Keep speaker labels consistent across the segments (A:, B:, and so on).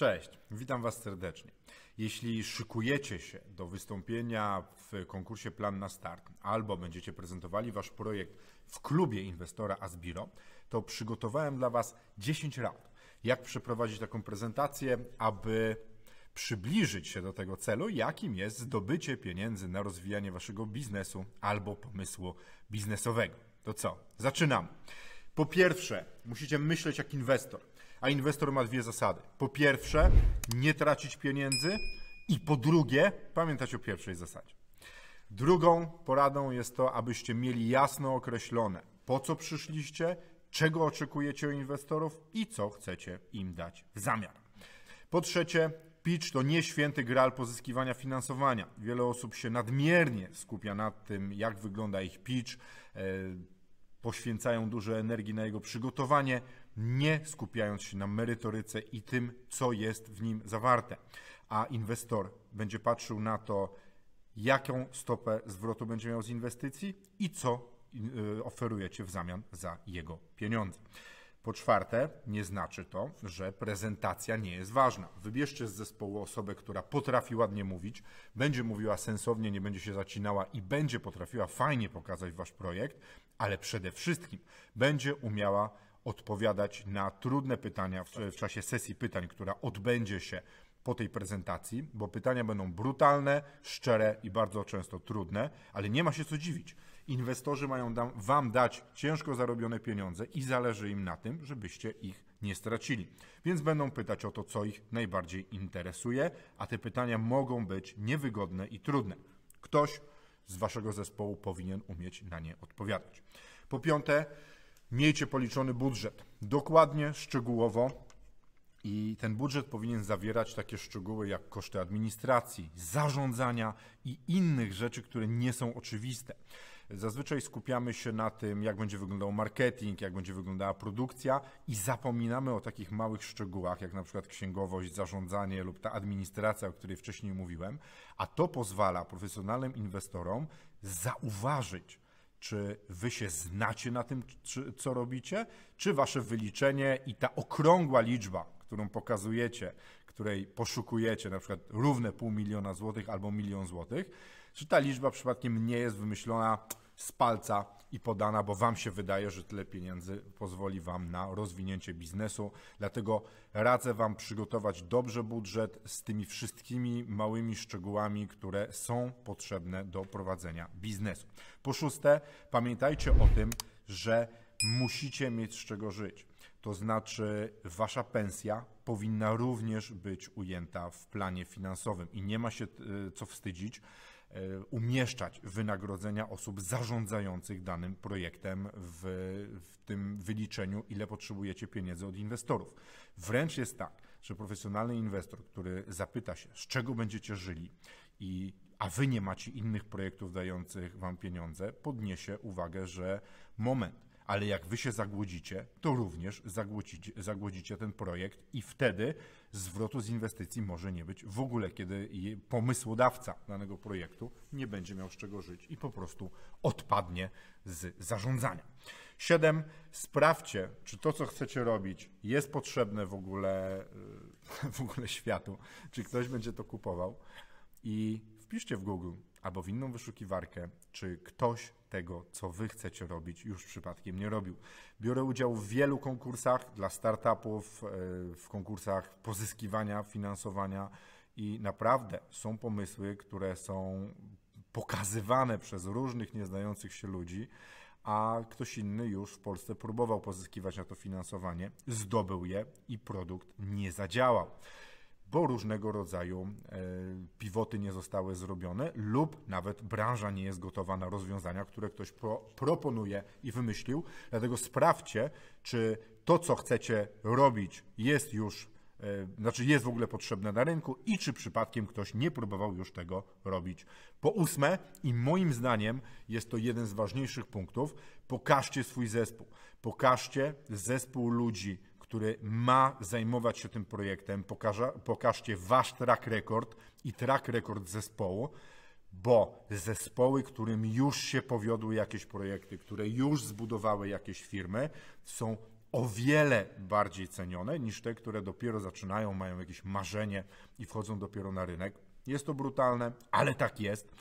A: Cześć, witam Was serdecznie. Jeśli szykujecie się do wystąpienia w konkursie Plan na Start albo będziecie prezentowali Wasz projekt w klubie inwestora Asbiro, to przygotowałem dla Was 10 rad, jak przeprowadzić taką prezentację, aby przybliżyć się do tego celu, jakim jest zdobycie pieniędzy na rozwijanie Waszego biznesu albo pomysłu biznesowego. To co? Zaczynamy. Po pierwsze, musicie myśleć jak inwestor. A inwestor ma dwie zasady. Po pierwsze, nie tracić pieniędzy i po drugie, pamiętać o pierwszej zasadzie. Drugą poradą jest to, abyście mieli jasno określone, po co przyszliście, czego oczekujecie od inwestorów i co chcecie im dać w zamian. Po trzecie, pitch to nie święty gral pozyskiwania finansowania. Wiele osób się nadmiernie skupia nad tym, jak wygląda ich pitch, e, poświęcają dużo energii na jego przygotowanie, nie skupiając się na merytoryce i tym, co jest w nim zawarte. A inwestor będzie patrzył na to, jaką stopę zwrotu będzie miał z inwestycji i co y, oferujecie w zamian za jego pieniądze. Po czwarte, nie znaczy to, że prezentacja nie jest ważna. Wybierzcie z zespołu osobę, która potrafi ładnie mówić, będzie mówiła sensownie, nie będzie się zacinała i będzie potrafiła fajnie pokazać wasz projekt, ale przede wszystkim będzie umiała odpowiadać na trudne pytania w, w czasie sesji pytań, która odbędzie się po tej prezentacji, bo pytania będą brutalne, szczere i bardzo często trudne, ale nie ma się co dziwić. Inwestorzy mają Wam dać ciężko zarobione pieniądze i zależy im na tym, żebyście ich nie stracili. Więc będą pytać o to, co ich najbardziej interesuje, a te pytania mogą być niewygodne i trudne. Ktoś z Waszego zespołu powinien umieć na nie odpowiadać. Po piąte, Miejcie policzony budżet. Dokładnie, szczegółowo. I ten budżet powinien zawierać takie szczegóły jak koszty administracji, zarządzania i innych rzeczy, które nie są oczywiste. Zazwyczaj skupiamy się na tym, jak będzie wyglądał marketing, jak będzie wyglądała produkcja i zapominamy o takich małych szczegółach, jak na przykład księgowość, zarządzanie lub ta administracja, o której wcześniej mówiłem, a to pozwala profesjonalnym inwestorom zauważyć, czy wy się znacie na tym, czy, co robicie, czy wasze wyliczenie i ta okrągła liczba, którą pokazujecie, której poszukujecie, na przykład równe pół miliona złotych albo milion złotych, czy ta liczba przypadkiem nie jest wymyślona z palca i podana, bo Wam się wydaje, że tyle pieniędzy pozwoli Wam na rozwinięcie biznesu. Dlatego radzę Wam przygotować dobrze budżet z tymi wszystkimi małymi szczegółami, które są potrzebne do prowadzenia biznesu. Po szóste, pamiętajcie o tym, że musicie mieć z czego żyć. To znaczy, wasza pensja powinna również być ujęta w planie finansowym i nie ma się e, co wstydzić E, umieszczać wynagrodzenia osób zarządzających danym projektem w, w tym wyliczeniu, ile potrzebujecie pieniędzy od inwestorów. Wręcz jest tak, że profesjonalny inwestor, który zapyta się, z czego będziecie żyli, i, a wy nie macie innych projektów dających wam pieniądze, podniesie uwagę, że moment, ale jak wy się zagłodzicie, to również zagłodzicie, zagłodzicie ten projekt i wtedy zwrotu z inwestycji może nie być w ogóle, kiedy pomysłodawca danego projektu nie będzie miał z czego żyć i po prostu odpadnie z zarządzania. Siedem, sprawdźcie, czy to, co chcecie robić, jest potrzebne w ogóle, w ogóle światu, czy ktoś będzie to kupował i wpiszcie w Google albo w inną wyszukiwarkę, czy ktoś tego, co wy chcecie robić, już przypadkiem nie robił. Biorę udział w wielu konkursach dla startupów, e, w konkursach pozyskiwania finansowania i naprawdę są pomysły, które są pokazywane przez różnych nieznających się ludzi, a ktoś inny już w Polsce próbował pozyskiwać na to finansowanie, zdobył je i produkt nie zadziałał bo różnego rodzaju e, pivoty nie zostały zrobione lub nawet branża nie jest gotowa na rozwiązania, które ktoś pro, proponuje i wymyślił. Dlatego sprawdźcie, czy to, co chcecie robić, jest już e, znaczy jest w ogóle potrzebne na rynku i czy przypadkiem ktoś nie próbował już tego robić. Po ósme, i moim zdaniem jest to jeden z ważniejszych punktów, pokażcie swój zespół. Pokażcie zespół ludzi, który ma zajmować się tym projektem, pokaża, pokażcie wasz track record i track record zespołu, bo zespoły, którym już się powiodły jakieś projekty, które już zbudowały jakieś firmy, są o wiele bardziej cenione niż te, które dopiero zaczynają, mają jakieś marzenie i wchodzą dopiero na rynek. Jest to brutalne, ale tak jest.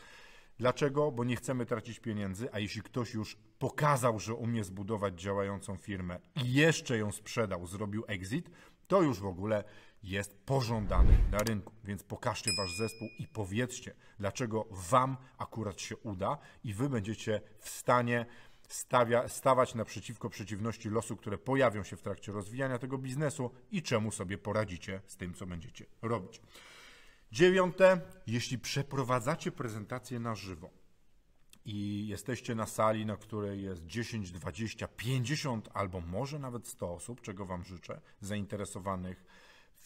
A: Dlaczego? Bo nie chcemy tracić pieniędzy, a jeśli ktoś już pokazał, że umie zbudować działającą firmę i jeszcze ją sprzedał, zrobił exit, to już w ogóle jest pożądany na rynku. Więc pokażcie wasz zespół i powiedzcie, dlaczego wam akurat się uda i wy będziecie w stanie stawia, stawać naprzeciwko przeciwności losu, które pojawią się w trakcie rozwijania tego biznesu i czemu sobie poradzicie z tym, co będziecie robić. Dziewiąte, jeśli przeprowadzacie prezentację na żywo i jesteście na sali, na której jest 10, 20, 50 albo może nawet 100 osób, czego Wam życzę, zainteresowanych,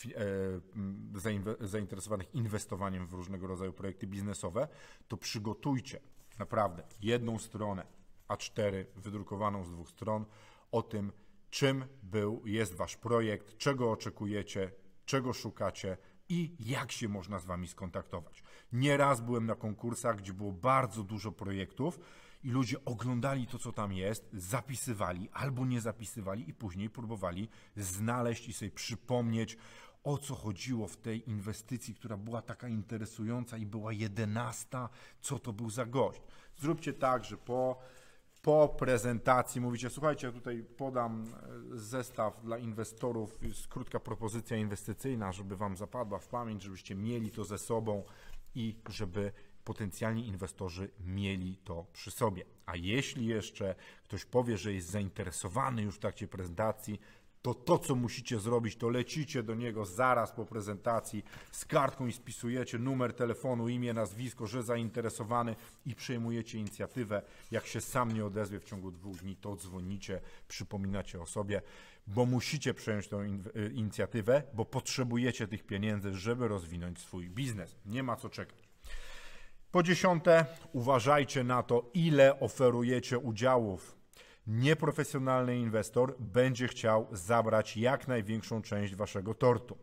A: e, zainteresowanych inwestowaniem w różnego rodzaju projekty biznesowe, to przygotujcie naprawdę jedną stronę A4 wydrukowaną z dwóch stron o tym, czym był, jest Wasz projekt, czego oczekujecie, czego szukacie, i jak się można z Wami skontaktować. Nieraz byłem na konkursach, gdzie było bardzo dużo projektów i ludzie oglądali to, co tam jest, zapisywali albo nie zapisywali i później próbowali znaleźć i sobie przypomnieć, o co chodziło w tej inwestycji, która była taka interesująca i była jedenasta, co to był za gość. Zróbcie tak, że po po prezentacji mówicie, słuchajcie, tutaj podam e, zestaw dla inwestorów, jest krótka propozycja inwestycyjna, żeby Wam zapadła w pamięć, żebyście mieli to ze sobą i żeby potencjalni inwestorzy mieli to przy sobie. A jeśli jeszcze ktoś powie, że jest zainteresowany już w trakcie prezentacji, to to, co musicie zrobić, to lecicie do niego zaraz po prezentacji z kartką i spisujecie numer telefonu, imię, nazwisko, że zainteresowany i przejmujecie inicjatywę. Jak się sam nie odezwie w ciągu dwóch dni, to dzwonicie, przypominacie o sobie, bo musicie przejąć tę y, inicjatywę, bo potrzebujecie tych pieniędzy, żeby rozwinąć swój biznes. Nie ma co czekać. Po dziesiąte, uważajcie na to, ile oferujecie udziałów Nieprofesjonalny inwestor będzie chciał zabrać jak największą część waszego tortu.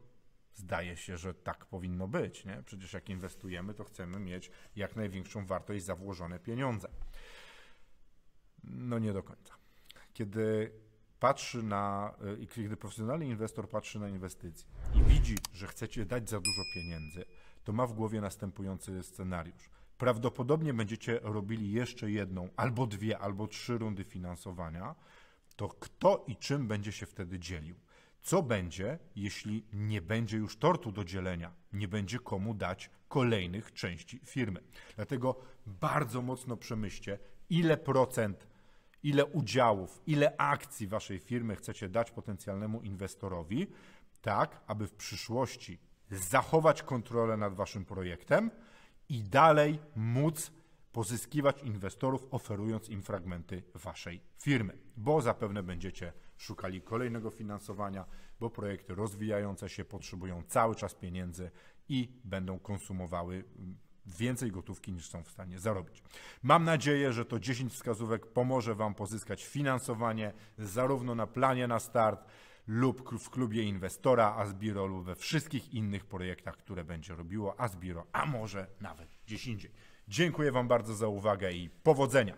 A: Zdaje się, że tak powinno być. Nie? Przecież jak inwestujemy, to chcemy mieć jak największą wartość za włożone pieniądze. No nie do końca. Kiedy patrzy na, y, kiedy profesjonalny inwestor patrzy na inwestycje i widzi, że chcecie dać za dużo pieniędzy, to ma w głowie następujący scenariusz prawdopodobnie będziecie robili jeszcze jedną, albo dwie, albo trzy rundy finansowania, to kto i czym będzie się wtedy dzielił? Co będzie, jeśli nie będzie już tortu do dzielenia, nie będzie komu dać kolejnych części firmy? Dlatego bardzo mocno przemyślcie, ile procent, ile udziałów, ile akcji waszej firmy chcecie dać potencjalnemu inwestorowi, tak aby w przyszłości zachować kontrolę nad waszym projektem, i dalej móc pozyskiwać inwestorów, oferując im fragmenty waszej firmy, bo zapewne będziecie szukali kolejnego finansowania, bo projekty rozwijające się potrzebują cały czas pieniędzy i będą konsumowały więcej gotówki niż są w stanie zarobić. Mam nadzieję, że to 10 wskazówek pomoże Wam pozyskać finansowanie zarówno na planie na start, lub w klubie inwestora Asbiro lub we wszystkich innych projektach, które będzie robiło Asbiro, a może nawet gdzieś indziej. Dziękuję Wam bardzo za uwagę i powodzenia.